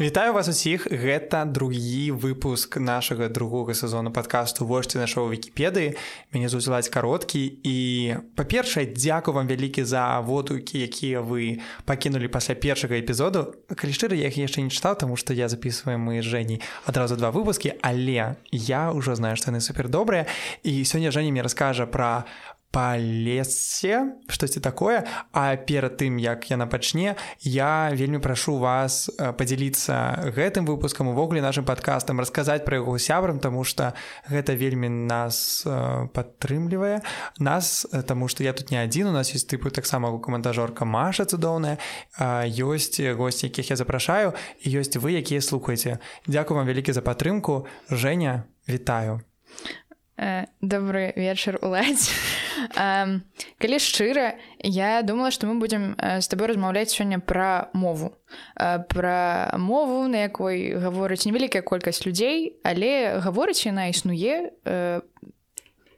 Вітаю вас усіх. Гэта другі выпуск нашага другога сезону падкасту вожці нашого вікіпедыі мяне зузілаць кароткі. І па-першае дзякую вам вялікі за водукі якія вы пакінулі пасля першага эпізоду. Калі шчыра я іх яшчэ не чытаў тому што я записываю мы жэней адразу два выпускі але я ўжо знаю што яны супер добрыя. І сёння жэнні мне раскажа пра па лесе штосьці такое. А перад тым як яна пачне я вельмі прашу вас э, подзяліцца гэтым выпускам увогуле нашим подкастам расказаць пра яго сябрам тому что гэта вельмі нас э, падтрымлівае. Нас э, тому что я тут не адзін у нас есть тыпу таксама камандажорка Маша цудоўная ёсць госці якіх я запрашаю ёсць вы якія слухаеце. Дякую вам вялікі за падтрымку. Женя вітаю добрый вечар уладзь калі шчыра я думала што мы будзем з табой размаўляць сёння пра мову. Пра мову на якой гаворыць невялікая колькасць людзей але гаворыць яна існуе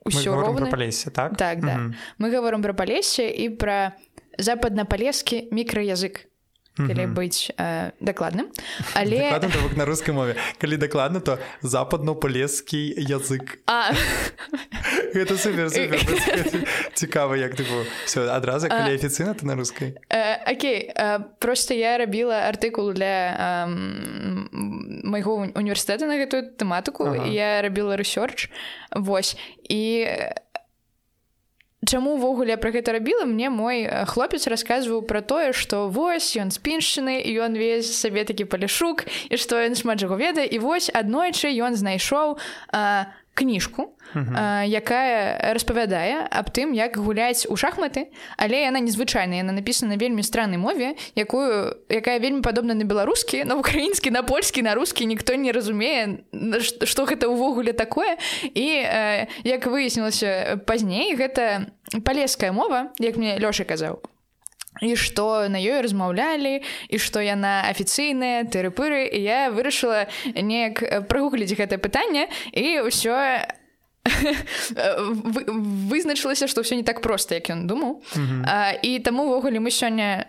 ўсё роўна палесе так? Так да. mm -hmm. мы гаворым пра палесе і пра западна-палескі мікраязык калі быць э, дакладным але дакладна, на рускай мове. Калі дакладна то западно-палескі язык. Гэта супер, супер, цікава як ты все адразу калі афіцыйна ты на рускай Окей просто я рабіла артыкул для майго універсітэта на гэтую тэматыку ага. я рабіла рэсёрч восьось і Чаму ўвогуле пра гэта рабіла мне мой хлопец расказваў пра тое што вось ён спіншчыны і ён весь сабе такі палішук і што ён шмат жаго ведае і вось аднойчы ён знайшоў кніжку а, якая распавядае аб тым як гуляць у шахматы але яна незвычайная яна напісана вельмі страннай мове якую якая вельмі падобна на беларускі на украінскі на польскі на рускі ніхто не разумее што гэта ўвогуле такое. І як выяснілася пазней гэта палеская мова як мне лёша казаў і што на ёй размаўлялі і што яна афіцыйная тэрыпыры і я вырашыла неяк прагугліць гэтае пытанне і ўсё вызначылася што ўсё не так проста як ён думаў і таму ўвогуле мы сёння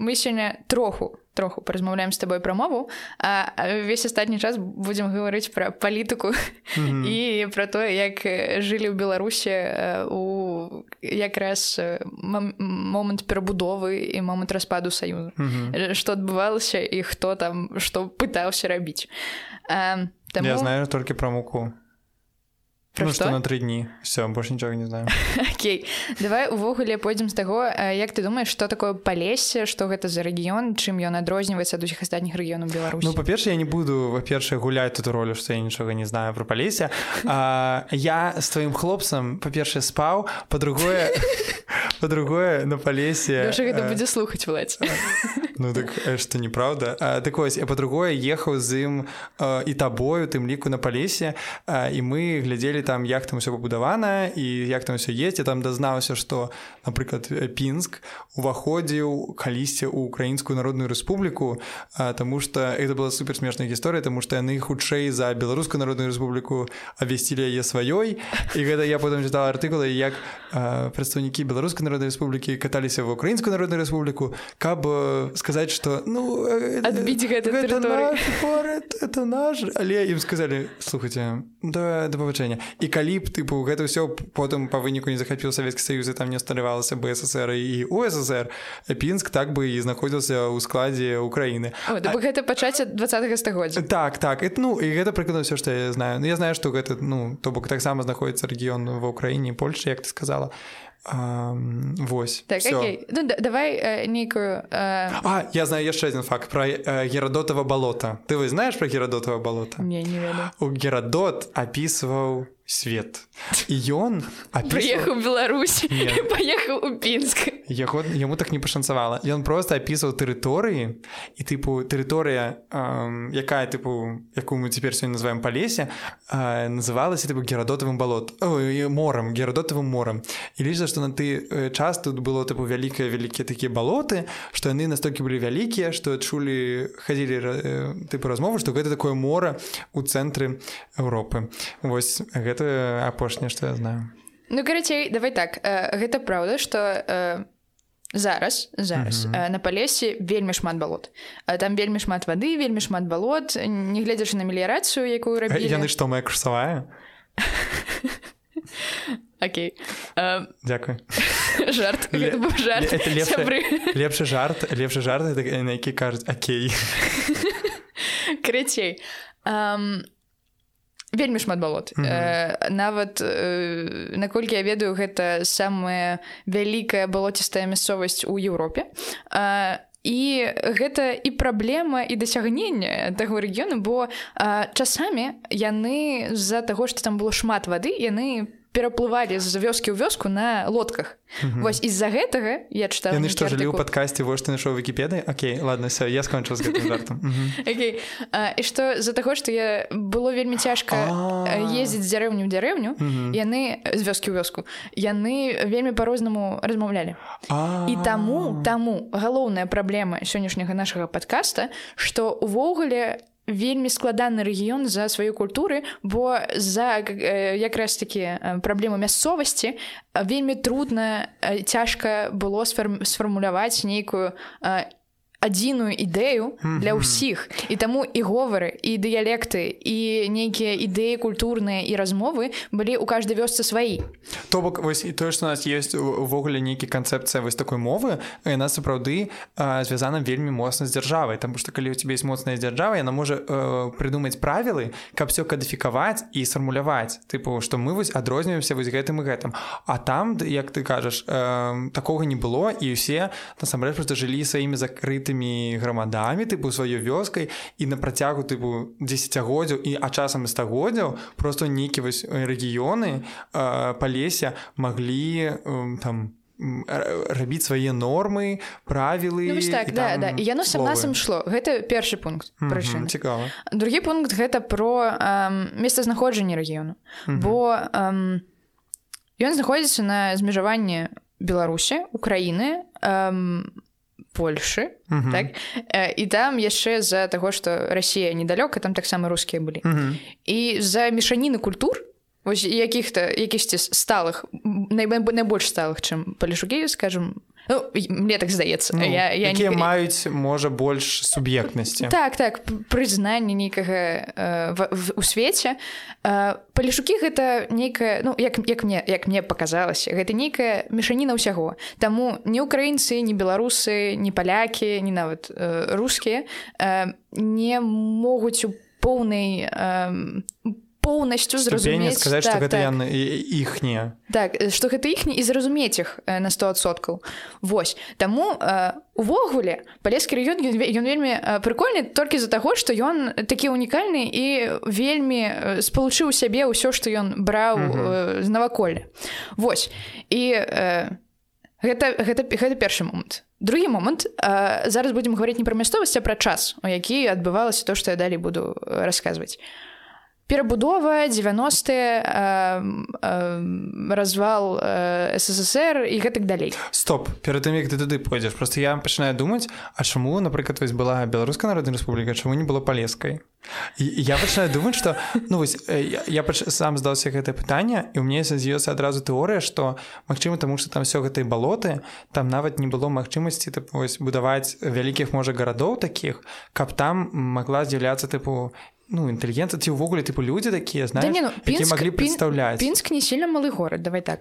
мы сёння троху троху паразмаўляем з табой пра мову а весь астатні час будзем гаварыць пра палітыку mm -hmm. і пра тое як жылі ў беларусе у якраз момант перабудовы і момант распаду саюзу mm -hmm. што адбывалася і хто там што пытаўся рабіць а, таму... я знаю толькі пра муку Ну, что на три дні. Все больше нічога не знаю. Окей. Давай увогуле пойдзем з таго як ты думаешь что такое палесе что гэта за рэгіён чым ён адрозніваецца ад усіх астатніх рэгіёнаў Беларусь Ну па-перша я не буду во-першае гуляць тут ролю што я нічога не знаю про палесе я с тваім хлопцам па-першае спаў по-другое по-другое на палесе гэта будзе слухаць владь Ну так что неправда? Так ось я по-другое ехаў з ім і табою тым ліку на палесе і мы глядзелі там як там все пабудавана і як там все есть. Я там дазнаўся что напрыклад пінск уваходзіў калісьці ў украінскую народную рэспубліку тому что это была супер смешная гісторыя тому что яны хутчэй за беларускую народную рэспубліку абвясцілі яе сваёй. І гэта я потым чытала артыкулы як прадстаўнікі беларускай народнай рэспублікі каталіся в украінскую народную рэспубліку каб сказаць что ну адбіць гэта, гэта наш город, это наш. Але ім сказали слухайте да да павучэння і калі б тыпу гэта ўсё потым па выніку не захапіў савецкі саюз і там не усталявалася бСр і УССР. Пінск так бы і знаходзіўся ў складзе Украіны гэта пачаць 20 стагоддзя так так это ну і гэта прыкладна ўсё што я знаю. Ну я знаю што гэта ну то бок таксама знаходіцца рэгіён ва ўкраіне Польша як ты сказала а, вось так, ну, да, давай э, нейкую э... А я знаю яшчэ адзін факт пра э, герадотава балота ты вы знаеш пра герадотава балота не, не у герадот апісваў свет. І ён прыехаў Беларусь паехаў у пінск яго яму так не пашанцавала ён просто апісваў тэрыторыі і тыпу тэрыторыя якая тыпу якую мы цяпер сёння называем па лесе называлася тыпу герадотавым балот морам герадотавым морам і ліча што на ты час тут было тыпу вялікая вялікія такія балоты што яны настолькі былі вялікія што адчулі хадзілі тыпу размовы што гэта такое мора у цэнтры Еўропы вось гэта гэта апошняе што я знаю. Ну карацей давай так. Гэта праўда что зараз зараз mm -hmm. на палесе вельмі шмат балот. Там вельмі шмат вады вельмі шмат балот. Не гледзячы на меліярацыю якую рабілі. яны што моя курсавая? Окей. Дякую. жарт. Лепшы жарт. лепшы жарт на які кажуць Окей крыцей вельмі шмат балот mm -hmm. э, нават э, наколькі я ведаю гэта самая вялікая балоцістая мясцовасць у Еўропе э, і гэта і праблема і дасягнення таго рэгіёну бо э, часамі яны з-за таго што там было шмат вады яны пераплывалі з вёскі ў вёску на лодках. Вось з-за гэтага я чытаю яны што жылі ў падкасці вось ты нашоў вікіпеды Окей ладно все я скончыў з гэтым жартам. Okay. і што з-за таго што я было вельмі цяжка ездзіць з дзярэўню ў дзярэўню яны з вёскі ў вёску яны вельмі па-рознаму размаўлялі. І таму таму галоўная праблема сённяшняга нашага падкаста што увогуле вельмі складаны рэгіён за сваю культуры бо за якраз такі праблему мясцовасці вельмі трудна цяжка было сфармуляваць нейкую адзіную ідэю для ўсіх. І таму і говоры і дыялекты і нейкія ідэі культурныя і размовы былі ў каждой вёсцы сваі то бок вось і тое што у нас есть увогуле нейкі канцэпцыя вось такой мовы яна сапраўды звязана вельмі моцна з дзяржавай. Там што калі у тебе есть моцная дзяржава яна можа э, прыдумаць правілы каб все кадыфікаваць і сфармуляваць. Тыпу што мы вось адрозніваемся вось гэтым і гэтым. А там як ты кажаш э, такога не было і усе насамрэч просто жылі сваімі закрытымі гэтымі грамадамі тыпу сваёй вёскай і на працягу тыпу десятгоддзяў і а часам і стагоддзяў просто нейкі вось рэгіёны па лесе маглі там рабіць свае нормы правілы ну, так, да, да. яно сам насам шло. Гэта першы пункт прычын цікава. Другі пункт гэта про месцазнаходжанне рэгіёну. Бо ам, ён знаходзіцца на змежаванні беларусі украіны Польшы uh -huh. так? і там яшчэ з-за таго што Росія недалёка там таксама рускія былі uh -huh. і за мешаніны культур якіх-то якісьці сталых найбольш сталых чым палішукі скажем Ну, мне так здаецца ну, я, я не... маюць можа больш суб'ектнасці так так прызнанне нейкага э, у свеце э, палішукі гэта нейкая ну як як мне як мне паказалася гэта нейкая мешаніна ўсяго таму не украінцы не беларусы не палякі не нават э, рускія э, не могуць у поўнай э, поўнасцю зразумець сказаць так, гэта так. іхнія так што гэта іхні і зразумець іх на 100соткаў Вось. Таму увогуле палескі рэгіён ён вельмі прыкольны толькі з-за таго што ён такі унікальны і вельмі спалучыў сябе ўсё што ён браў з наваколля Вось. І гэта гэта гэта першы момант. Другі момант зараз будзем гаварыць не пра мясцовасць а пра час у які адбывалася то што я далей буду расказваць перабудова 90е э, э, развал э, ссср і гэтак далей. Стоп перад тым як ты туды пойдзеш просто я пачынаю думаць А чаму напрыклад вось была беларуска народная Рэспубліка чаму не было палескай? Я пачынаю думаць что ну вось я, я пач... сам здаўся гэтае пытанне і у мне з'ёсся адразу тэорыя что Мачыма тому что там все гэтай балоты там нават не было магчымасці вось будаваць вялікіх можа гарадоў таких каб там могла з'яўляцца тыпу ну інтэлігенты ці ўвогуле тыпу людзі такія знаеш, да, не, ну, пінск, маглі прадстаўляць пінск не сильно малы горад давай так.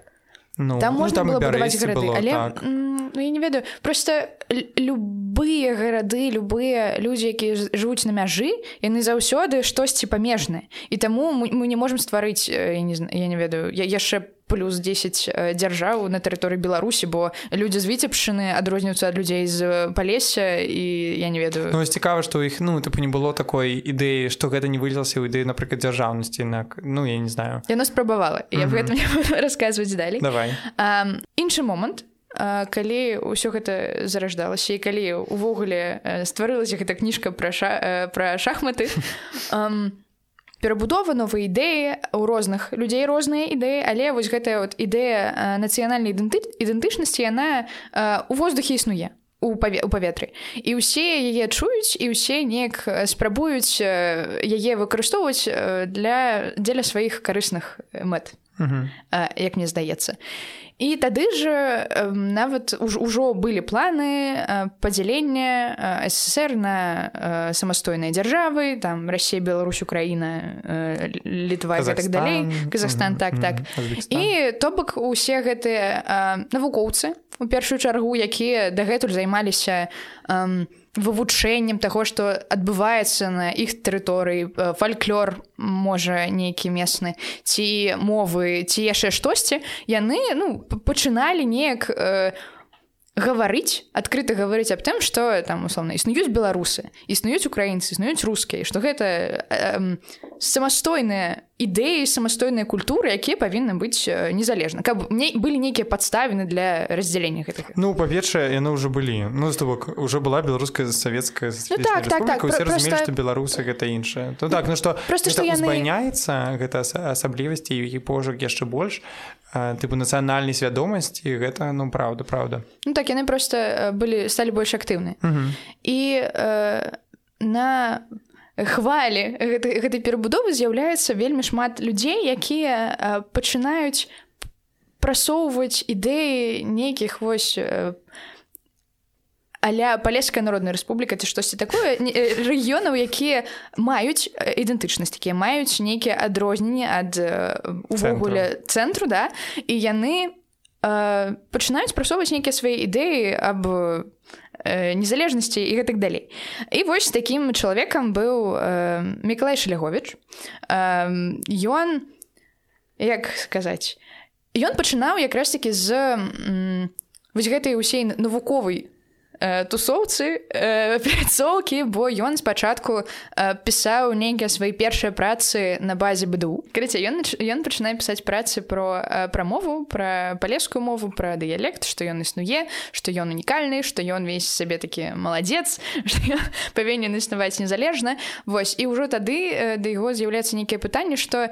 Ну, там можна ну, было будаваць гарады было, але так. ну, я не ведаю. Просто любыя гарады любыя людзі якія жывуць на мяжы яны заўсёды штосьці памежныя і таму мы, мы не можемм стварыць я не, я не ведаю я яшчэ по плюс 10 э, дзяржаў на тэрыторыі беларусі бо людзі з віцебшыны адрозніваюцца ад людзей з палеся і я не ведаю. Ну, цікава што іх ну тыпу не было такой ідэі што гэта не вылілася ў ідэі напрыклад дзяржаўнасці інак ну я не знаю. Яна спрабавала я гэтым расказваць далей давай. Іншы момант калі ўсё гэта зараждалася і калі увогуле стварылася гэта кніжка пра ша... пра шахматы а перабудова новыя ідэі у розных людзей розныя ідэі але вось гэтая вот ідэя нацыянальнай ідэнты ідэнтычнасці яна у воздухе існуе у паветры. І ўсе яе чуюць і ўсе неяк спрабуюць яе выкарыстоўваць для дзеля сваіх карысных мэт як мне здаецца. І тады ж нават ужо былі планы падзялення ссср на самастойныя дзяржавы там Росія Беларусь Украіна літва так далей. Казахстан так так. І то бок усе гэтыя навукоўцы у першую чаргу якія дагэтуль займаліся вывучэннем таго што адбываецца на іх тэрыторыі фальклор можа нейкі месны ці мовы ці яшчэ штосьці яны ну пачыналі неяк э, гаварыць адкрыта гаварыць аб тым што там условна існуюць беларусы існуюць украінцы існуюць рускія што гэта э, самастойныя ідэі самастойныя культуры якія павінны быць незалежна каб мне былі нейкія падставіны для раздзялення гэтых ну па-першае яны ўжо былі ну то бок уже была беларуская савецкая ну, так, так, так, просто... разумелі, што беларусы гэта іншае то так ну што просто што яны... збайняецца гэта асаблівасці і пожук яшчэ больш тыпу нацыянальнай свядомасці гэта ну праўда праўда ну так яны просто былі сталі больш актыўны і э, на хвалі гэтай, гэтай перабудовы з'яўляецца вельмі шмат людзей якія пачынаюць прасоўваць ідэі нейкіх вось аля палеская народная рэспубліка ці штосьці такое рэгіёнаў якія маюць ідэнтычнасць якія маюць нейкія адрозненні ад увогуле цэнтру да і яны пачынаюць прасоўваць нейкія свае ідэі аб Э, незалежнасці і гэтак далей і вось таким чалавекам быў э, мікалай шлягович ён э, як сказаць ён пачынаў якраз таки з вось гэтай усей навуковай Э, тусоўцы э, пляцоўкі бо ён спачатку э, пісаў нейкія свае першыя працы на базе бДУ. Карыце ён ён пачынае пісаць працы про прамову пра палескую мову пра дыялект што ён існуе што ён унікальны што ён весь сабе такі маладзец павінен існаваць незалежна. Вось і ўжо тады да яго з'яўляецца нейкае пытанне што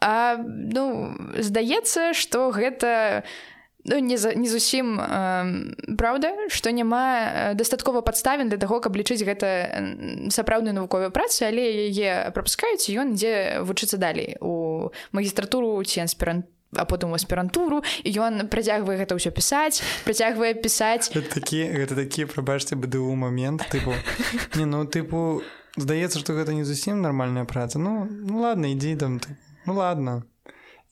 а, ну здаецца што гэта не ну, не, за, не зусім э, праўда што няма дастаткова падставен для таго каб лічыць гэта сапраўдную навуковую працу але яе прапускаюць ён ідзе вучыцца далей у магістратуру ці аспірант а потым у аспірантуру і ён працягвае гэта ўсё пісаць працягвае пісаць. Такі гэта такі прабачце бДУ момент тыпу не ну тыпу здаецца што гэта не зусім нармальная праца. Ну ну ладно ідзі там ты ну ладно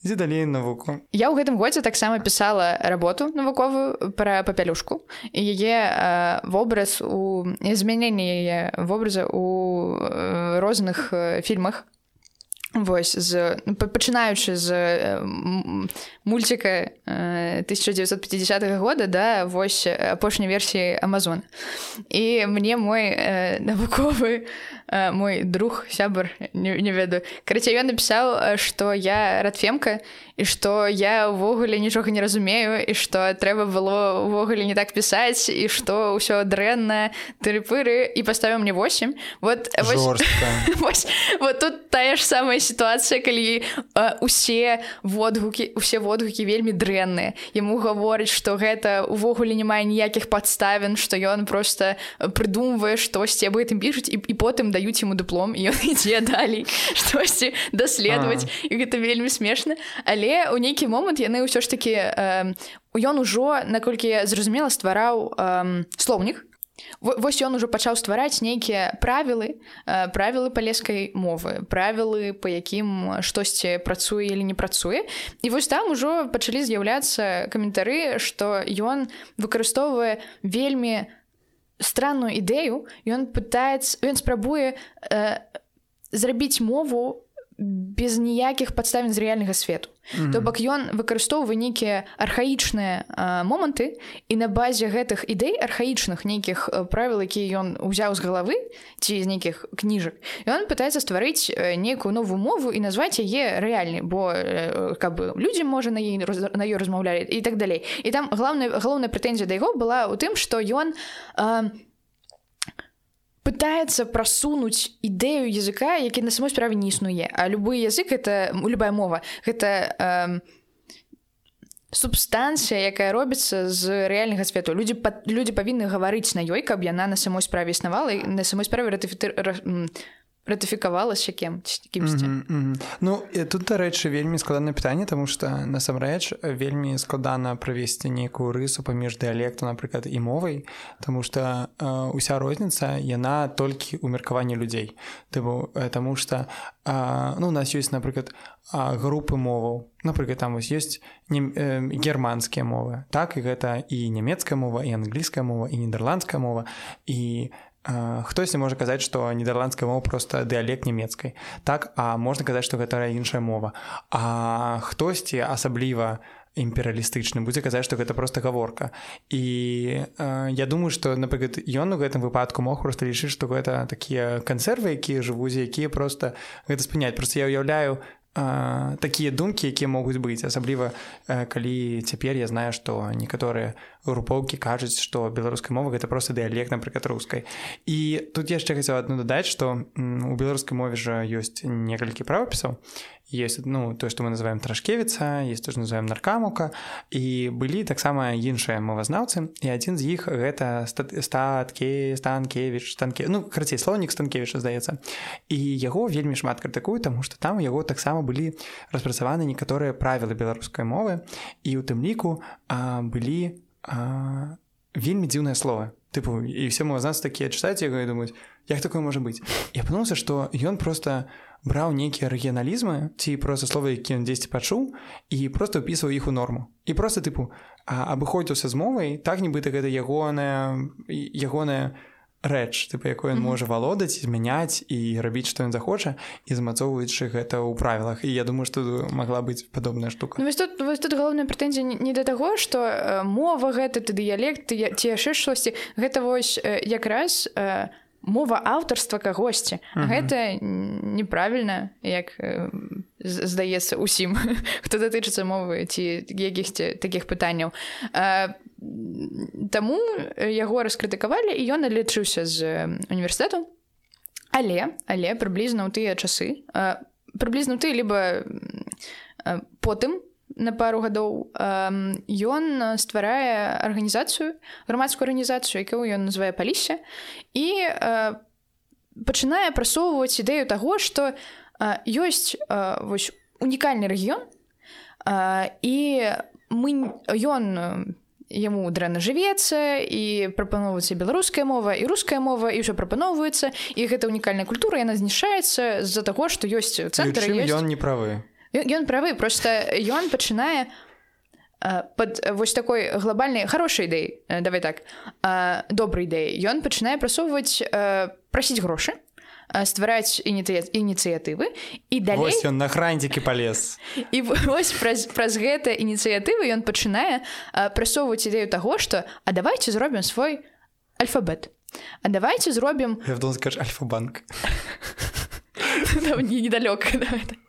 ідзе далей навуку я ў гэтым годзе таксама пісала работу навуковую пра папялюшку. І яе вобраз у змяненне яе вобраза у розных фільмах. Вось з ну, пачынаючы з мульціка 1950 -го года да вось апошняй версіі Амазон і мне мой навуковы э, мой друг сябар не, не ведаю. Карацей ён напісаў што я радфемка і што я ўвогуле нічога не разумею і што трэба было ўвогуле не так пісаць і што ўсё дрэнна тыры-пыры і паставіў мне 8 вот вось, вось, вот тут тая ж самая сітуацыя калі э, усе водгукі усе водгукі вельмі дрэнныя. Яму гаворыць што гэта увогуле не мае ніякіх падставін што ён просто прыдумвае штосьці аб гэтым пішуць і, і потым даюць ему дыплом і ён ідзе далей штосьці даследаваць і гэта вельмі смешна але у нейкі момант яны ўсё ж таки э, ён ужо наколькі зразумела ствараў э, слоўнік Вось ён ужо пачаў ствараць нейкія правілы правілы палескай мовы правілы по якім штосьці працуе или не працуе. І вось там ужо пачалі з'яўляцца каментары што ён выкарыстоўвае вельмі странную ідэю ён пытаецца ён спрабуе э, зрабіць мову без ніякіх падставін з рэальнага свету Mm -hmm. То бок ён выкарыстоўвае нейкія архаічныя моманты і на базе гэтых ідэй архаічных нейкіх правіл, якія ён узяў з галавы ці з нейкіх кніжак. Ён пытаецца стварыць нейкую новую мову і назваць яе рэальнай, бо каб людзі можа на ей на ёй размаўлялі і так далей. І там галоўная галоўная прэтэнзія да яго была ў тым, што ён э, пытается прасунуць ідэю языка які на самой справе не існуе. А любы язык это любая мова гэта э, субстанцыя якая робіцца з рэальнага свету. Людзі людзі павінны гаварыць на ёй каб яна на самой справе існавала і на самой справе ратыфі ратыфікавалася кем кімсьці mm -hmm. Ну тут дарэчы вельмі складанае пытанне тому что насамрэч вельмі складана правесці нейкую рысу паміж дыялекту напрыклад і мовай тому что э, уся розніца яна толькі ў меркаванні людзей тыбу э, тому что э, ну у нас ёсць напрыклад групы моваў. Напрыклад там вось ёсць не э, германскія мовы. Так і гэта і нямецкая мова і англійская мова і нідерландская мова. І хтосьці можа казаць што нідерландская мова просто дыялект нямецкай так а можна казаць што гэта іншая мова. А хтосьці асабліва імперыялістычны будзе казаць што гэта просто гаворка і э, я думаю што напрыклад ён у гэтым выпадку мог просто лічыць што гэта такія кансервы якія жывуць якія просто гэта спыняць просто я ўяўляю такія думкі якія могуць быць асабліва калі цяпер я знаю што некаторыя групоўкі кажуць што беларускай мовы гэта просто дыялект напрыклад рускай і тут яшчэ хацеў адну дадаць што у беларускай мове жа ёсць некалькі правапісаў есть ну то что мы называем трашкевіца есть тоже называем наркамука. І былі таксама іншыя мовазнаўцы і адзін з іх гэта статкі станкевич станке ну карацей слоўнік станкевіча здаецца і яго вельмі шмат крытыкую тому что там яго таксама былі распрацаваны некаторыя правілы беларускай мовы. І у тым ліку а, былі а, вельмі дзіўныя словы тыпу і все мовазнаўцы такія чытаць яго і думаюць як такое можа быць я апынуўся што ён просто у браў нейкія рэгіяналізмы ці проста словы які ён дзесьці пачуў і просто ўпісваў іх у норму. І просто тыпу абыходзіўся з мовай так нібыта гэта ягоная ягоная рэч тыпу якой ён можа валодаць змяняць і рабіць што ён захоча і замацоўваючы гэта ў правілах. І я думаю што магла быць падобная штука. Ну, тут, тут галоўная прэтэнзія не да таго што э, мова гэта ты дыялект ці яшчэ штосьці. Гэта вось э, якраз у э, мова аўтарства кагосьці. Uh -huh. гэта неправільна як здаецца усім хто датычыцца мовы ці якіхсьці такіх пытанняў. Таму яго раскрытыкавалі і ён налічыўся з універсітэту. Але але прыблізна ў тыя часы прыблізна ты либо потым на пару гадоў ён стварае арганізацыю грамадскую арганізацыю якую ён называе палісе і пачынае прасоўваць ідэю таго што ёсць вось унікальны рэгіён і мы ён яму дрэнна жывецца і прапаноўваецца беларуская мова і руская мова і ўжо прапаноўваецца і гэта унікальная культура яна знішаецца з-за таго што ёсць цэнтр ён не правы ён правы просто ён пачынае под вось такой глобальнай хорошай ідэй давай так добрай ідэі ён пачынае прасоўваць прасіць грошы ствараць ініцыятывы і далей ён на хранцікі палез і вось праз, праз гэта ініцыятывы ён пачынае прасоўваць ідэю таго што а давайте зробім свой альфабет. А давайте зробім альфа-банк недалёка Э,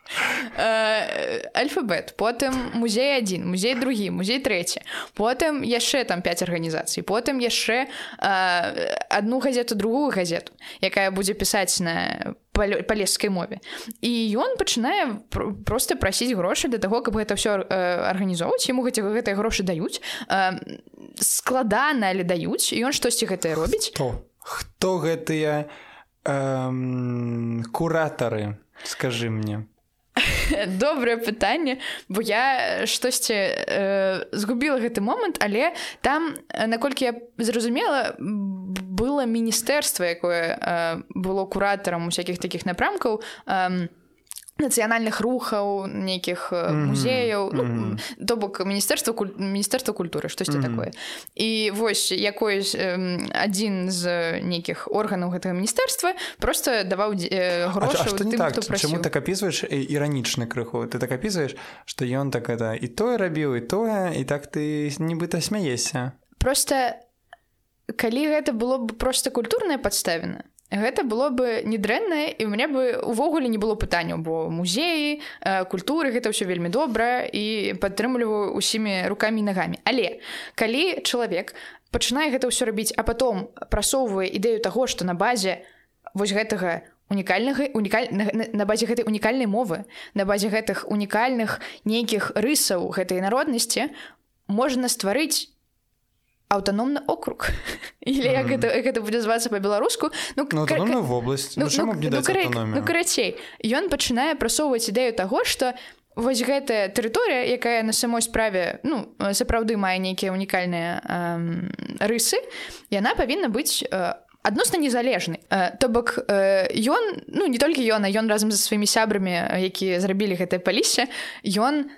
альфабет потым музей один музей другі музей трэці. Потым яшчэ там 5 арганізацый потым яшчэ одну газету другую газету якая будзе пісаць на палескай мове. І ён пачынае просто прасіць грошы для того каб гэта все арганізоўваць. Яму гэтыя грошы даюць складана але даюць ён штосьці гэтае робіць. Хто? Хто гэтыя куратары скажи мне добрае пытанне бо я штосьці э, згубіла гэты момант але там наколькі я зразумела было міністэрства якое э, было куратарам усякіх такіх напрамкаў э, нацыянальных рухаў нейкіх -hmm. музеяў mm -hmm. ну, то бок міністэрства куль... міністэрства культуры штосьці mm -hmm. такое і вось якой адзін з нейкіх органаў гэтага міністэрства просто даваў грошы так чаму так апісваеш іранічны крыху ты так апісваеш што ён так это і тое рабіў і тое і так ты нібыта смяешся просто калі гэта было б просто культурная падставіна Гэта было бы недрэннае і у мяне бы увогуле не было пытанняў, бо музеі, э, культуры гэта ўсё вельмі добра і падтрымліваю усімі рукамі і нагамі. Але калі чалавек пачынае гэта ўсё рабіць, а потом прасоўвае ідэю таго, што на базе вось гэтага унікальнага унікаль... на, на базе гэтай унікальнай мовы, на базе гэтых унікальных нейкіх рысаў гэтай народнасці можна стварыць аўтаномны округ. Или як гэта гэта будзе звацца по-беларуску ну, ну вобласць ну, ну, ну, ну, карацей ён пачынае прасоўваць ідэю таго что вось гэтая тэрыторыя якая на самой справе ну сапраўды мае нейкія унікальныя рысы яна павінна быць адносна незалежны то бок ён ну не толькі ён а ён разам за сваімі сябрамі якія зрабілі гэтае палісе ён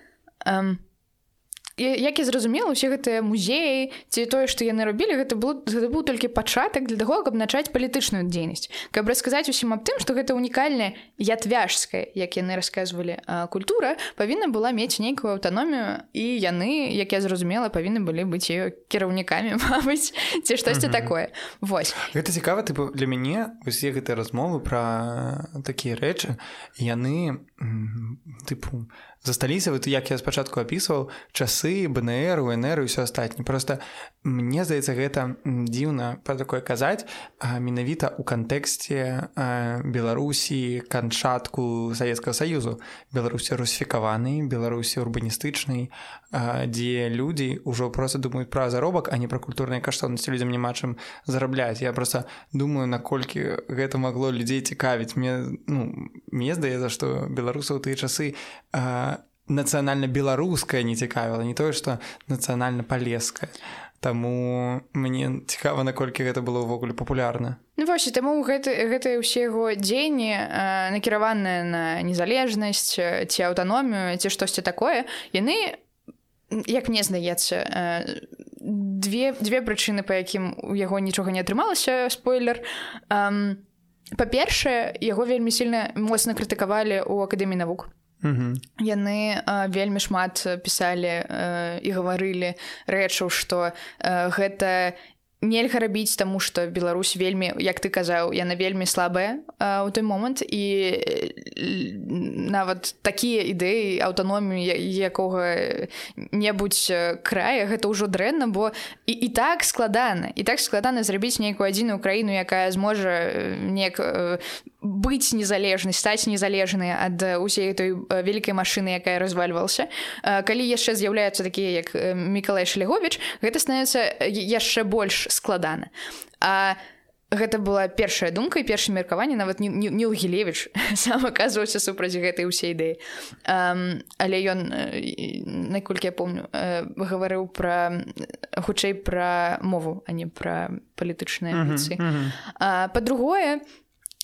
як я зразумела усе гэтыя музеі ці тое што яны рабілі гэта было гэта быў толькі пачатак для таго каб начаць палітычную дзейнасць. Каб расказаць усім аб тым што гэта унікальная ятвяжская як яны расказвалі культура павінна была мець нейкую аўтаномію і яны як я зразумела павінны былі быць ее кіраўнікамі мабыць ці штосьці такое. Вось. Гэта цікава тыпу для мяне усе гэтыя размовы пра такія рэчы яны тыпу засталіся вот як я спачатку апісваў часы бнр унр ўсё астатні просто мне здаецца гэта дзіўна па такое казаць менавіта ў кантэксце беларусі канчатку савецкага саюзу беларусі русіфікаваны беларусі урбаністычнай дзе людзі ўжо просто думаюць пра заробак а не пра культурныя каштоўнасці людзям няма чым зарабляць я просто думаю наколькі гэта магло людзей цікавіць мне ну, мне здаецца што беларусаў тыя часы нацыянальна беларуская не цікавіла не тое што нацыянальна палеская Таму мне цікава наколькі гэта было ўвогуле папулярна. Ну вось таму гэты гэтыя ўсе яго дзеянні накіраваныя на незалежнасць ці аўтаномію ці штосьці такое яны як мне здаецца две дзве прычыны па якім у яго нічога не атрымалася спойлер. Па-першае яго вельмі сильна моцна крытыкавалі ў акадэміі навук яны вельмі шмат пісалі і гаварылі рэчаў што гэта нельга рабіць таму што Беларусь вельмі як ты казаў яна вельмі слабая ў той момант. І нават такія ідэі аўтаномію якога-небудзь края гэта ўжо дрэнна бо і, і так складана і так складана зрабіць нейкую адзіную краіну якая зможа неяк быць незалежнай стаць незалежнай ад усей той вялікай машыны якая развальвалася калі яшчэ з'яўляюцца такія як мікалай шлегович гэта становіцца яшчэ больш складана. А гэта была першая думка і першае меркаванне нават Ніл гілевич сам аказваўся супраць гэтай усе ідэі. Але ён наколькі я помню гаварыў пра хутчэй пра мову а не пра палітычныя амбіцыі. па-другое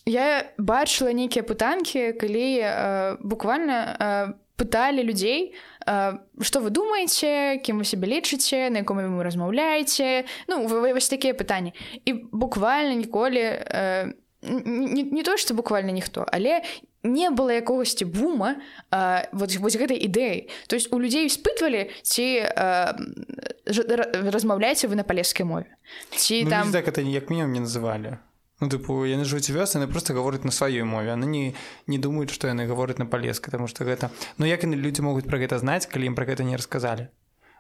я бачыла нейкія пытанкі калі буквально пыталі людзей у что вы думаете кем вы себе лічыце на якому вы размаўляеце ну вы вось такія пытанні і буквально ніколі э, не, не то что буквально ніхто але не было якогосьці бума э, вот вось гэтай ідэі то есть у людзей испытвалі ці э, размаўляеце вы на палескай мове. Ці ну, там так это ніяк мінімум не называлі Ну, тыпу яны жуць вёс яны просто гавораць на сваёй мове. Яны не не думаюць што яны гавораць на палескай таму што гэта ну як яны людзі могуць пра гэта знаць калі ім пра гэта не расказалі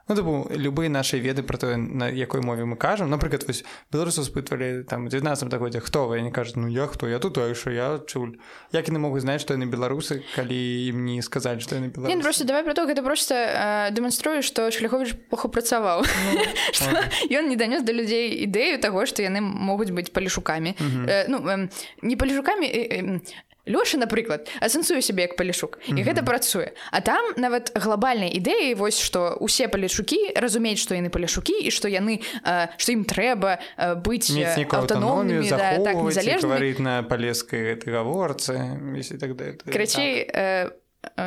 Ну, типу, любые наши веды про тое на якой мове мы кажам напрыклад вось беларусы спытвалі там 19 годзе хто вы? Не кажуць ну я хто я тут що я чуль як яны могуць знаць што яны беларусы калі ім не сказаць што яны не, просто давай про то гэта просто э, дэманструю што шляхович плохо працаваў ён ну, не данёс да людзей ідэю таго што яны могуць быць палішукамі э, ну не палішукамі э, э, Лёша напрыклад асэнсую сябе як палішук і mm -hmm. гэта працуе А там нават глобальнай ідэі вось што усе палішукі разумеюць што яны палішукі і што яны што ім трэба быць аўтаномнымі да, так, незалежна на палескай гаворцы так крачей так.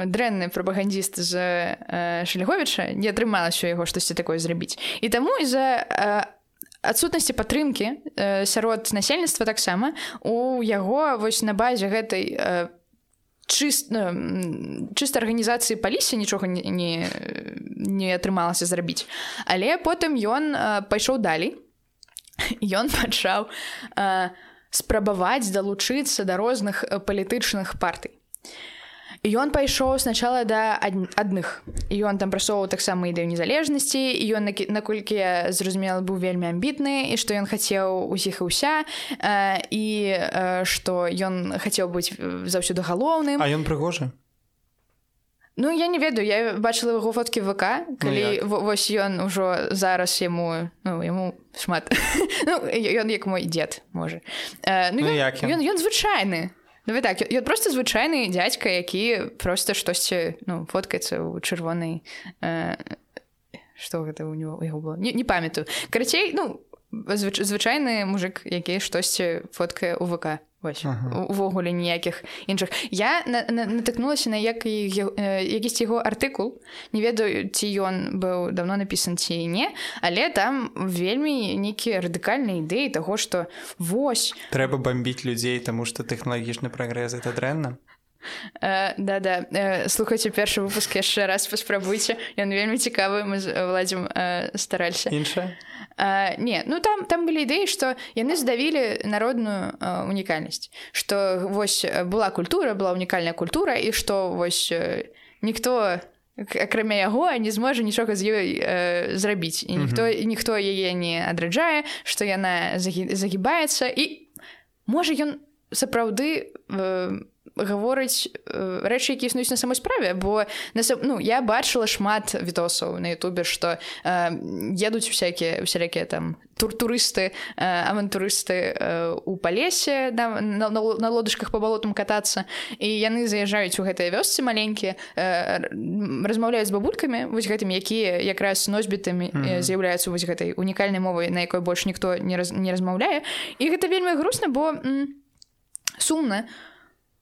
дрэнны прапагандзіст з шляговіча не атрымалася яго штосьці такое зрабіць і таму і-за адсутнасці падтрымкі э, сярод насельніцтва таксама. У яго вось на базе гэтай э, чыст э, чыста арганізацыі палісе нічога не, не, не атрымалася зрабіць. Але потым ён э, пайшоў далей. Ён пачаў э, спрабаваць далучыцца да розных э, палітычных партый ён пайшоў сначала да адных і ён там прасоўваў таксама ідэю незалежнасці і ён наколькі я зразумела быў вельмі амбітны і што ён хацеў усіх і ўся і што ён хацеў быць заўсёды галоўным а ён прыгожы? Ну я не ведаю я бачыла яго фоткі ВК калі ну, вось ён ужо зараз яму ну яму шмат. Ну, ён як мой дзед можа. Э, ну, ну, ён, ён звычайны Ну, так. Ён просто звычайны дядзька які просто штосьці ну фоткаецца ў чырвонай э, что гэта у него яго было? Не, не памятаю. Карацей ну звыч, звычайны мужик які штосьці фоткае у ВК увогуле ніякіх іншых я натыкнулася на як якісьці яго артыкул не ведаю ці ён быў давно напісан ці не але там вельмі нейкія радыкальныя ідэі таго што вось трэба бомбіць людзей таму што тэхналагічны прагрэз это дрэнна да да слухайце першы выпуск яшчэ раз паспрабуйце ён вельмі цікавы мы владзім старалься іншая не ну там там былі ідэі што яны здавілі народную унікальнасць што вось была культура была унікальная культура і што вось ніхто акрамя яго не зможа нічога з ёй э, зрабіць і ніхто ніхто яе не адраджае што яна загібаецца і можа ён сапраўды э, гаворыць э, рэчы які існуюць на самой справе бо на ну я бачыла шмат відосаў на Ютубе што э, едуць усякія усялякія там тур-турысты э, авантурысты э, у палесе да, на, на, на лодачках по балотам катацца і яны заязджаюць у гэтыя вёсцы маленькія э, размаўляюць з бабулькамі вось гэтымі якія якраз носьбітамі mm -hmm. з'яўляюцца вось гэтай унікальнай мовай на якой больш ніхто не раз, не размаўляе. І гэта вельмі грустна бо сумна. у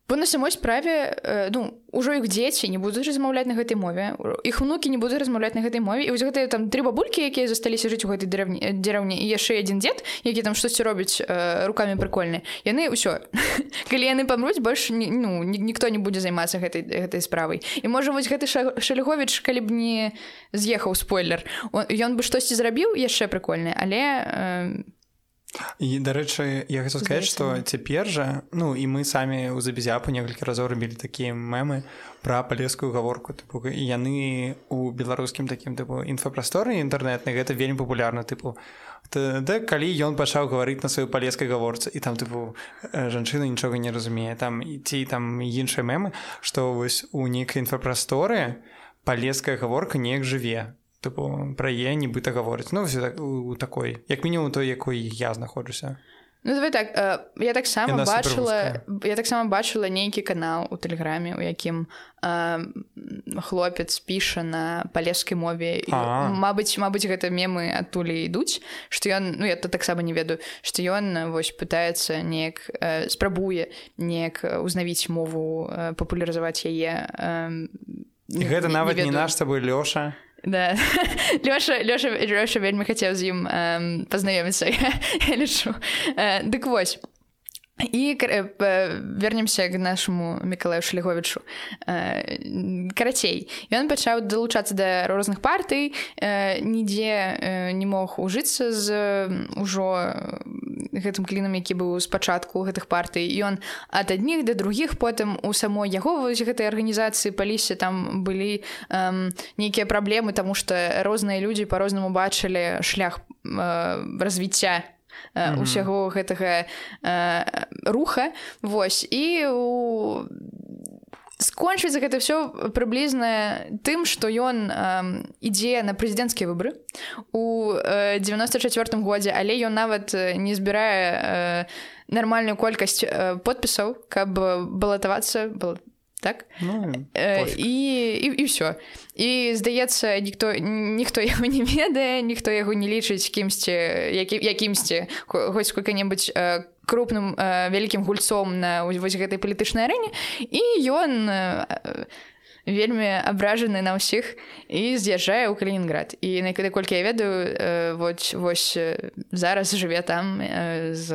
Бо на самой справе э, ну ужо іх дзеці не будуць размаўляць на гэтай мове іх унукі не будуць размаўляць на гэтай мове і вось гэтыя там тры бабулькі якія засталіся жыць у гэтай дзіраўні і яшчэ адзін дзед які там штосьці робіць э, руками прыкольны яны ўсё калі яны памруць больш ну ніхто не будзе займацца гэтай гэтай справай і можа вось гэты шалігович калі б не з'ехаў спойлер ён бы штосьці зрабіў яшчэ прыкольны але э, і дарэчы я хочу сказаць что цяпер жа ну і мы самі у забезяпу некалькі разоў рабілі такія мемы пра палескую гаворку тыпу яны у беларускім такім тыпу інфапрасторы інтэрнетны гэта вельмі папулярна тыпу да калі ён пачаў гаварыць на сваю палескай гаворцы і там тыпу жанчына нічога не разумее там ці там іншыя мемы што вось у нейкай інфапрасторы палеская гаворка неяк жыве тыпу пра е нібыта гаворыць ну все так у такой як мінімум той якой я знаходжуся. Ну, давай так я таксама бачыла я таксама бачыла нейкі канал у тэлеграме у якім э, хлопец піша на палескай мове Мабыць Мабыць гэта мемы адтулі ідуць што ён ну я то таксама не ведаю што ён вось пытаецца неяк э, спрабуе неяк узнавіць мову э, папулярызаваць яе э, гэта нават не, не наш табой лёша да. Лёша, Лёша, Лёша вельмі хацеў з ім эм, пазнаёміцца. Лічу. Э, дык вось. І вернемся к нашаму мікалаю шліговічу карацей. Ён пачаў далучацца да розных партый нідзе не мог ужыцца з ужо гэтым клінам які быў спачатку гэтых партый ён ад адніх да другіх потым у самой яго вось гэтай арганізацыі палісе там былі нейкія праблемы таму што розныя людзі по-рознаму бачылі шлях развіцця ўсяго гэтага руха. Вось і у скончыцца гэта ўсё прыблізна тым што ён ідзе на прэзідэнцкія выбары у 94 годзе але ён нават не збірае нармальную колькасць подпісаў каб балатавацца было так? Ну, э, і, і, і ўсё і здаецца ніхто ніхто яго не ведае ніхто яго не лічыць кімсьці які, якімсьці хоць сколько-небудзь э, крупным э, вялікім гульцом на вось гэтай палітычнай арэне і ён э, вельмі абражаны на ўсіх і з'язджае ў калінінград і накады колькі я ведаю э, вось вось э, зараз жыве там э, з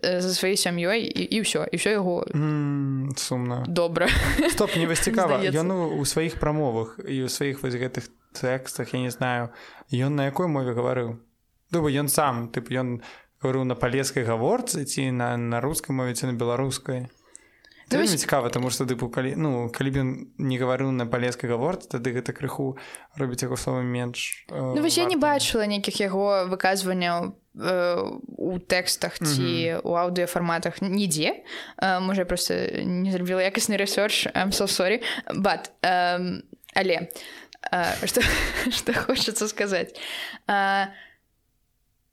за сваёй сям'ёй і, і ўсё і ўсё яго mm, сумна добра стоп не вас цікава ён у сваіх прамовах і ў сваіх вось гэтых тэкстах я не знаю ён на якой мове гаварыў думаю ён сам тып ён гаварыў на палескай гаворцы ці на на рускай мове ці на беларускай. Ну, вельмі цікава тому что тыпу калі ну калі б ён не гаварыў на палескай гаворцы тады гэта крыху робіць яго слова менш э, ну, вось я не бачыла нейкіх яго выказванняў у тэкстах ці у аўдыёфарматах нідзе. Можа просто не зрабіла якасны рэсёрч so sorry. But але что что хочацца сказаць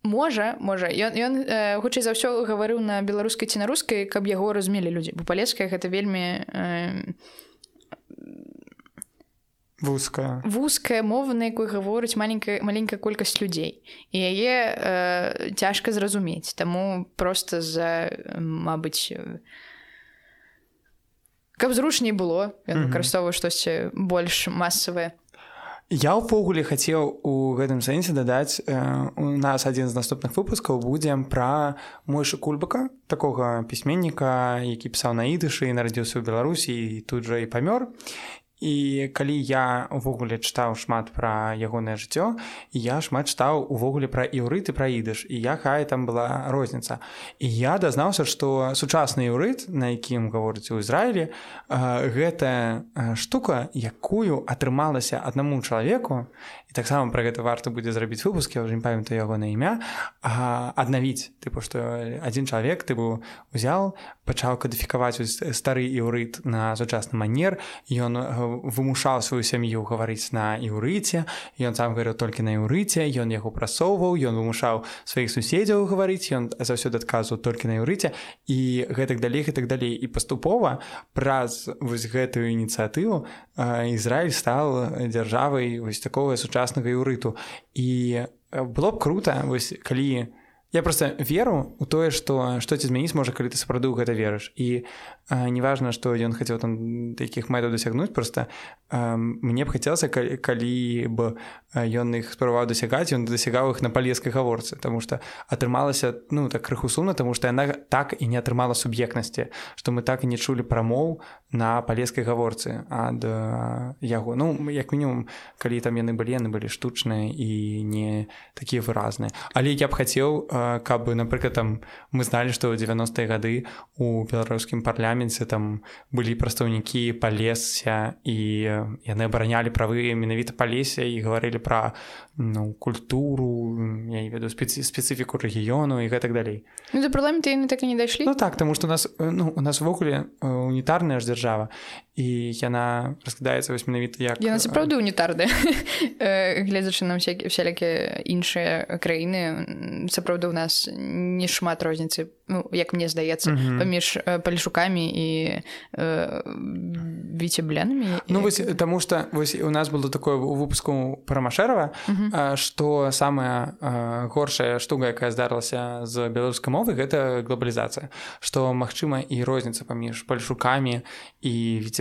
можа можа. Ён ён хутчэй за ўсё гаварыў на беларускай ці на рускай каб яго разумелі людзі. Бо палеская гэта вельмі вузкая. вузкая мова на якой гаворыць маленькая маленькая колькасць людзей. І яе э, цяжка зразумець. Таму просто за мабыць каб зручней было ён выкарыстоўваю штосьці больш масавае Я ўвогуле хацеў у гэтым сэнсе дадаць э, у нас адзін з наступных выпускаў будзем пра мойшы кульбака такога пісьменніка які пісаў на ідышы нарадзіўся ў беларусі і тут жа і памёр І калі я увогуле чытаў шмат пра ягонае жыццё, я шмат чытаў увогуле пра іўрыт і пра ідыш і якая там была розніца. І я дазнаўся, што сучасны іўрыт, на якім гаворыць у Ізраілі, гэта штука, якую атрымалася аднаму чалавеку таксама пра гэта варта будзе зрабіць выпуск я уже не памятаю яго на імя аднавіць тыпу што адзін чалавек ты быў узял пачаў кадыфікаваць стары іўрыт на сучасны манер ён вымушаў сваю сям'ю гаварыць на іўрыце ён сам говорыў толькі на іўрыце ён яго прасоўваў ён вымушаў сваіх суседзяў гаварыць ён заўсёды адказваў толькі на іўрыце і гэтак далей і так далей і паступова праз вось гэтую ініцыятыву Ізраіль стал дзяржавай вось такого сучасна сучаснага юрыту і было б круто вось калі я просто веру у тое что что ці змяніць можа калі ты сапраўды ў гэта верыш і неважна што ён хацеў там такіх мэтаў дасягнуць просто мне б хацелася калі б ён іх спрабаваў дасягаць ён дасягаў іх на палескай гаворцы тому что атрымалася ну так крыху сумна тому что яна так і не атрымала суб'ектнасці што мы так і не чулі прамоў на палескай гаворцы ад яго ну як мінімум калі там яны былі яны былі штучныя і не такія выразныя. Але я б хацеў каб напрыклад там мы зналі што ў 90-е гады у беларускім парляме парламенце там былі прадстаўнікі палесся і яны абаранялі правы менавіта палесе і гаварылі пра ну, культуру я не ведаю специ спецыфіку рэгіёну і гэтак далей ну, за парламент яны так і не дайшлі Ну так таму што у нас ну, у нас увогуле унітарная ж дзяржава і яна разглядаецца вось менавіта як яна сапраўды унітарная гледзячы нам всякія іншыя краіны сапраўды у нас не шмат розніцы ну, як мне здаецца паміж палішукамі і э, віцеблянамі Ну вось таму што вось у нас было такое у выпуску прамашэрава што самая горшая штука якая здарылася з беларускай мовы гэта глобалізацыя. Што магчыма і розніца паміж пальшукамі і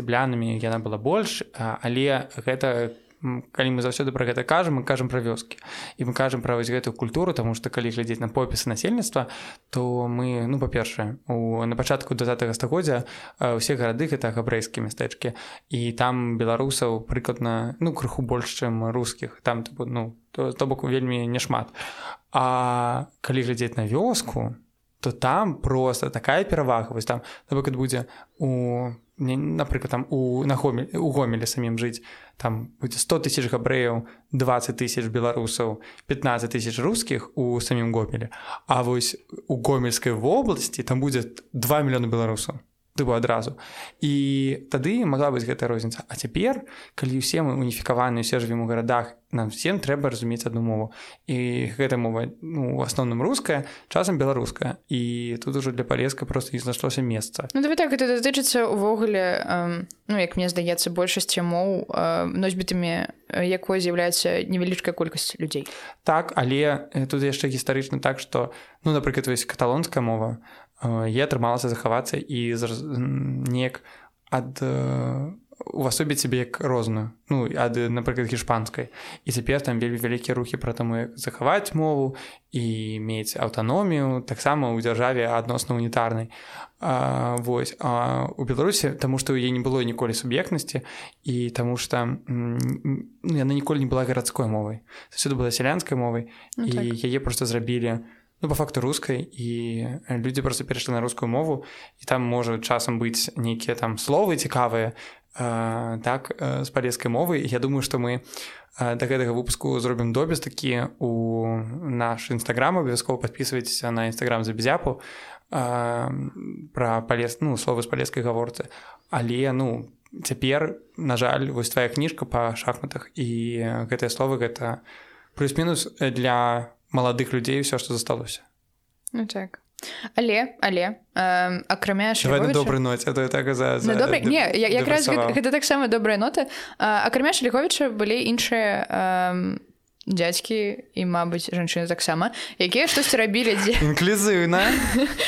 віцеблянамі яна была больш але гэта как калі мы заўсёды пра гэта кажам мы кажам пра вёскі. І мы кажам пра вось гэтую культуру тому што калі глядзець на попісы насельніцтва то мы ну па-першае у на пачатку два стагоддзя усе гарады гэта габрэйскія мястэчкі. І там беларусаў прыкладна ну крыху больш чым рускіх. Там ну то, то бок вельмі няшмат. А калі глядзець на вёску то там просто такая перавага вось там напрыклад будзе у напрыклад там у на гомель у гомелі самім жыць там будзе 100 тысяч габрэяў 20 тысяч беларусаў 15 тысяч рускіх у самім гомелі А вось у гомельскай вобласці там будзе 2 мільёны беларусаў тыбу адразу. І тады магла быць гэтая розніца. А цяпер калі ўсе мы уніфікаваны усе жывем у гарадах нам всем трэба разумець одну мову. І гэта мова ну, у асноўным руская часам беларуская. І тут ужо для палеска просто не знайшлося месца. Ну давай так это датычыцца увогуле э, ну як мне здаецца большасці моў э, носьбітамі якой з'яўляецца невялічкая колькасць людзей. Так але тут яшчэ гістарычна так что ну напрыклад вось каталонская мова я атрымалася захавацца і неяк ад увасобіць сябе як розную ну ад напрыклад гішпанскай і цяпер там вельмі вялікія рухі пра таму захаваць мову і мець аўтаномію таксама ў дзяржаве адносна унітарнай Вось а у беларусі таму што яе не было ніколі суб'ектнасці і таму што ну, яна ніколі не была гарадской мовай заўсёды была сялянскай мовай ну, і так. яе проста зрабілі у ну, по факту рускай і людзі просто перайшлі на рускую мову і там можа часам быць нейкія там словы цікавыя э, так з палескай мовы. Я думаю што мы да гэтага выпуску зробім допіс такі у наш нстаграм абавязкова падпісвайцеся на нстаграм за безяпу пра палес ну словы з палескай гаворцы але ну цяпер на жаль вось твая кніжка па шахматах і гэтыя словы гэта плюс-мінус для маладых людзей все што засталося ну, так але але э, акрамя добры ноце то так за, за добрый не якраз гэта, гэта таксама добрая нота. Акрамя шляховіча былі іншыя э, дзядзькі і мабыць жанчыны таксама якія штосьці рабілі дзе інклюзыўна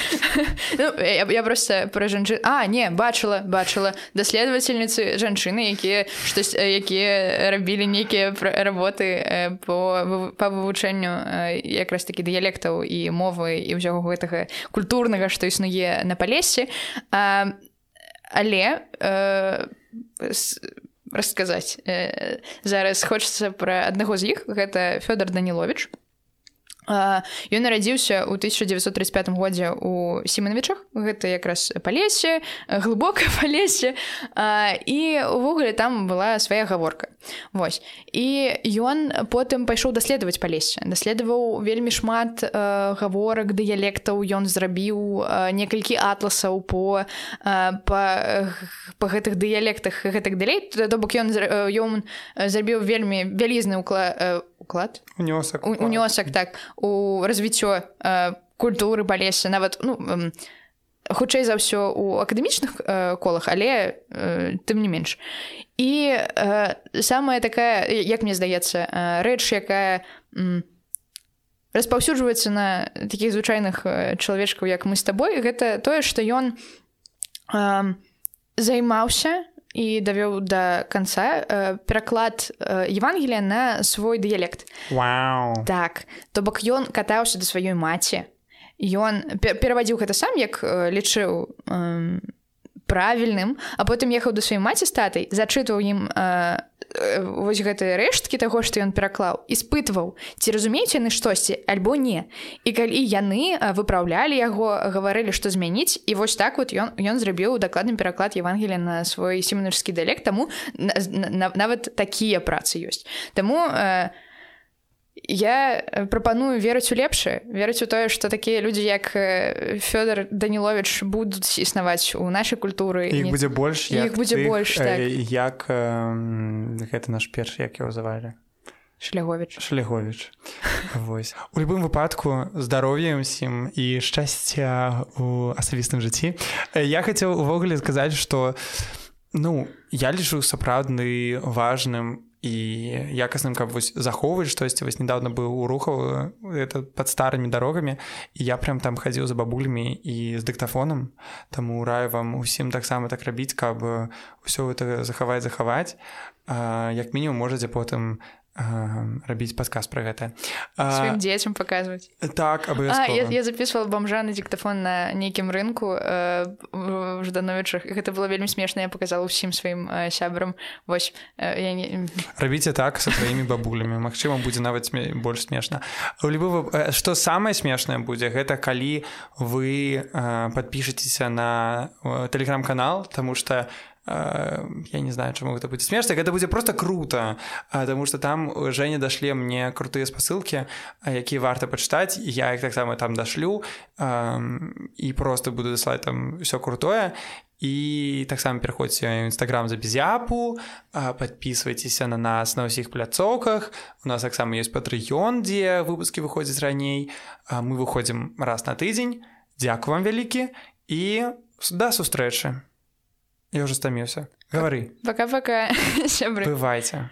ну, я, я просто пра жанчын а не бачыла бачыла даследавательніцы жанчыны якія штось якія рабілі нейкія работы по па вывучэнню якраз такі дыялектаў і мовы і ўсяго гэтага культурнага што існуе на палесе але э, расказаць э, зараз хочацца пра аднаго з іх. Гэта Фёдор данілович Ён нарадзіўся ў 1935 годзе у семенавічах гэта якраз па лесе глыбока па лесе і увогуле там была свая гаворка. Вось. І ён потым пайшоў даследаваць па лесе даследаваў вельмі шмат гаворак дыялектаў. Ён зрабіў некалькі атласаў по па, па гэтых дыялектах гэтак далей. То бок ён ён зрабіў вельмі вялізны уклад уклад. Унёсак унёсак так. У развіццё э, культуры балесе нават ну э, хутчэй за ўсё у акадэмічных э, колах але э, тым не менш. І э, самая такая як мне здаецца э, рэч якая э, распаўсюджваецца на такіх звычайных э, чалавечкаў як мы з табой гэта тое што ён э, займаўся і давёў да канца э, пераклад э, Евангелія на свой дыялект wow. так то бок ён катаўся да сваёй маці ён перавадзіў гэта сам як э, лічыў э, правільным а потым ехаў да сваёй маці статай зачытваў ім э, вось гэтыя рэшткі таго што ён пераклаў іспытваў ці разумеюць яны штосьці альбо не. І калі яны выпраўлялі яго гаварылі што змяніць і вось так вот ён ён зрабіў дакладны пераклад Евангелія на свой семінарскі дыялект таму нават такія працы ёсць. Таму у я э, прапаную верыць у лепшае верыць у тое што такія людзі як э, Фёдор данілович будуць існаваць у нашай культуры іх будзе больш іх будзе тых, больш так. як э, гэта наш першы як его завалі шлягович шлягович Вось. У любым выпадку здароўем усім і шчасця у асабістым жыцці я хацеў увогуле сказаць што ну я лічу сапраўдны важным і якасным каб вось захоўваць штосьці вось недавно быў у рухаў это под старымі дарогамі і я прям там хадзіў за бабулямі і з дыктафонам таму раю вам усім таксама так рабіць каб ўсё это захаваць захаваць як мінімум можаце потым рабіць падказ пра гэта. Сваім дзецям паказваць так я, я записывала бомжа на диктафон на нейкім рынку э, ждановічах гэта было вельмі смешна я показала ўсім сваім э, сябрам. Вось э, не... рабіце так со сваімі бабулямі Мачыма будзе нават сме... больш смешна. Любого что самае смешнае будзе гэта калі вы подпішецеся на телеграм-канал тому что я не знаю чаму гэта будзе смешна гэта будзе просто круто потому что там Женя дашле мне крутыя спасылкі якія варта пачытаць я их таксама там дашлю і просто буду даслаць там все крутое. І таксама пераходзьце нстаграм за безяпу подписывайтеся на нас на ўсіх пляцоўках у нас таксама есть патрыён дзе выпускі выходзяць раней мы выходзім раз на тыдзень Дякую вам вялікі і да сустрэчы Я уже стаміўся. Гавары. Пока-пока, сябры. Бывайце.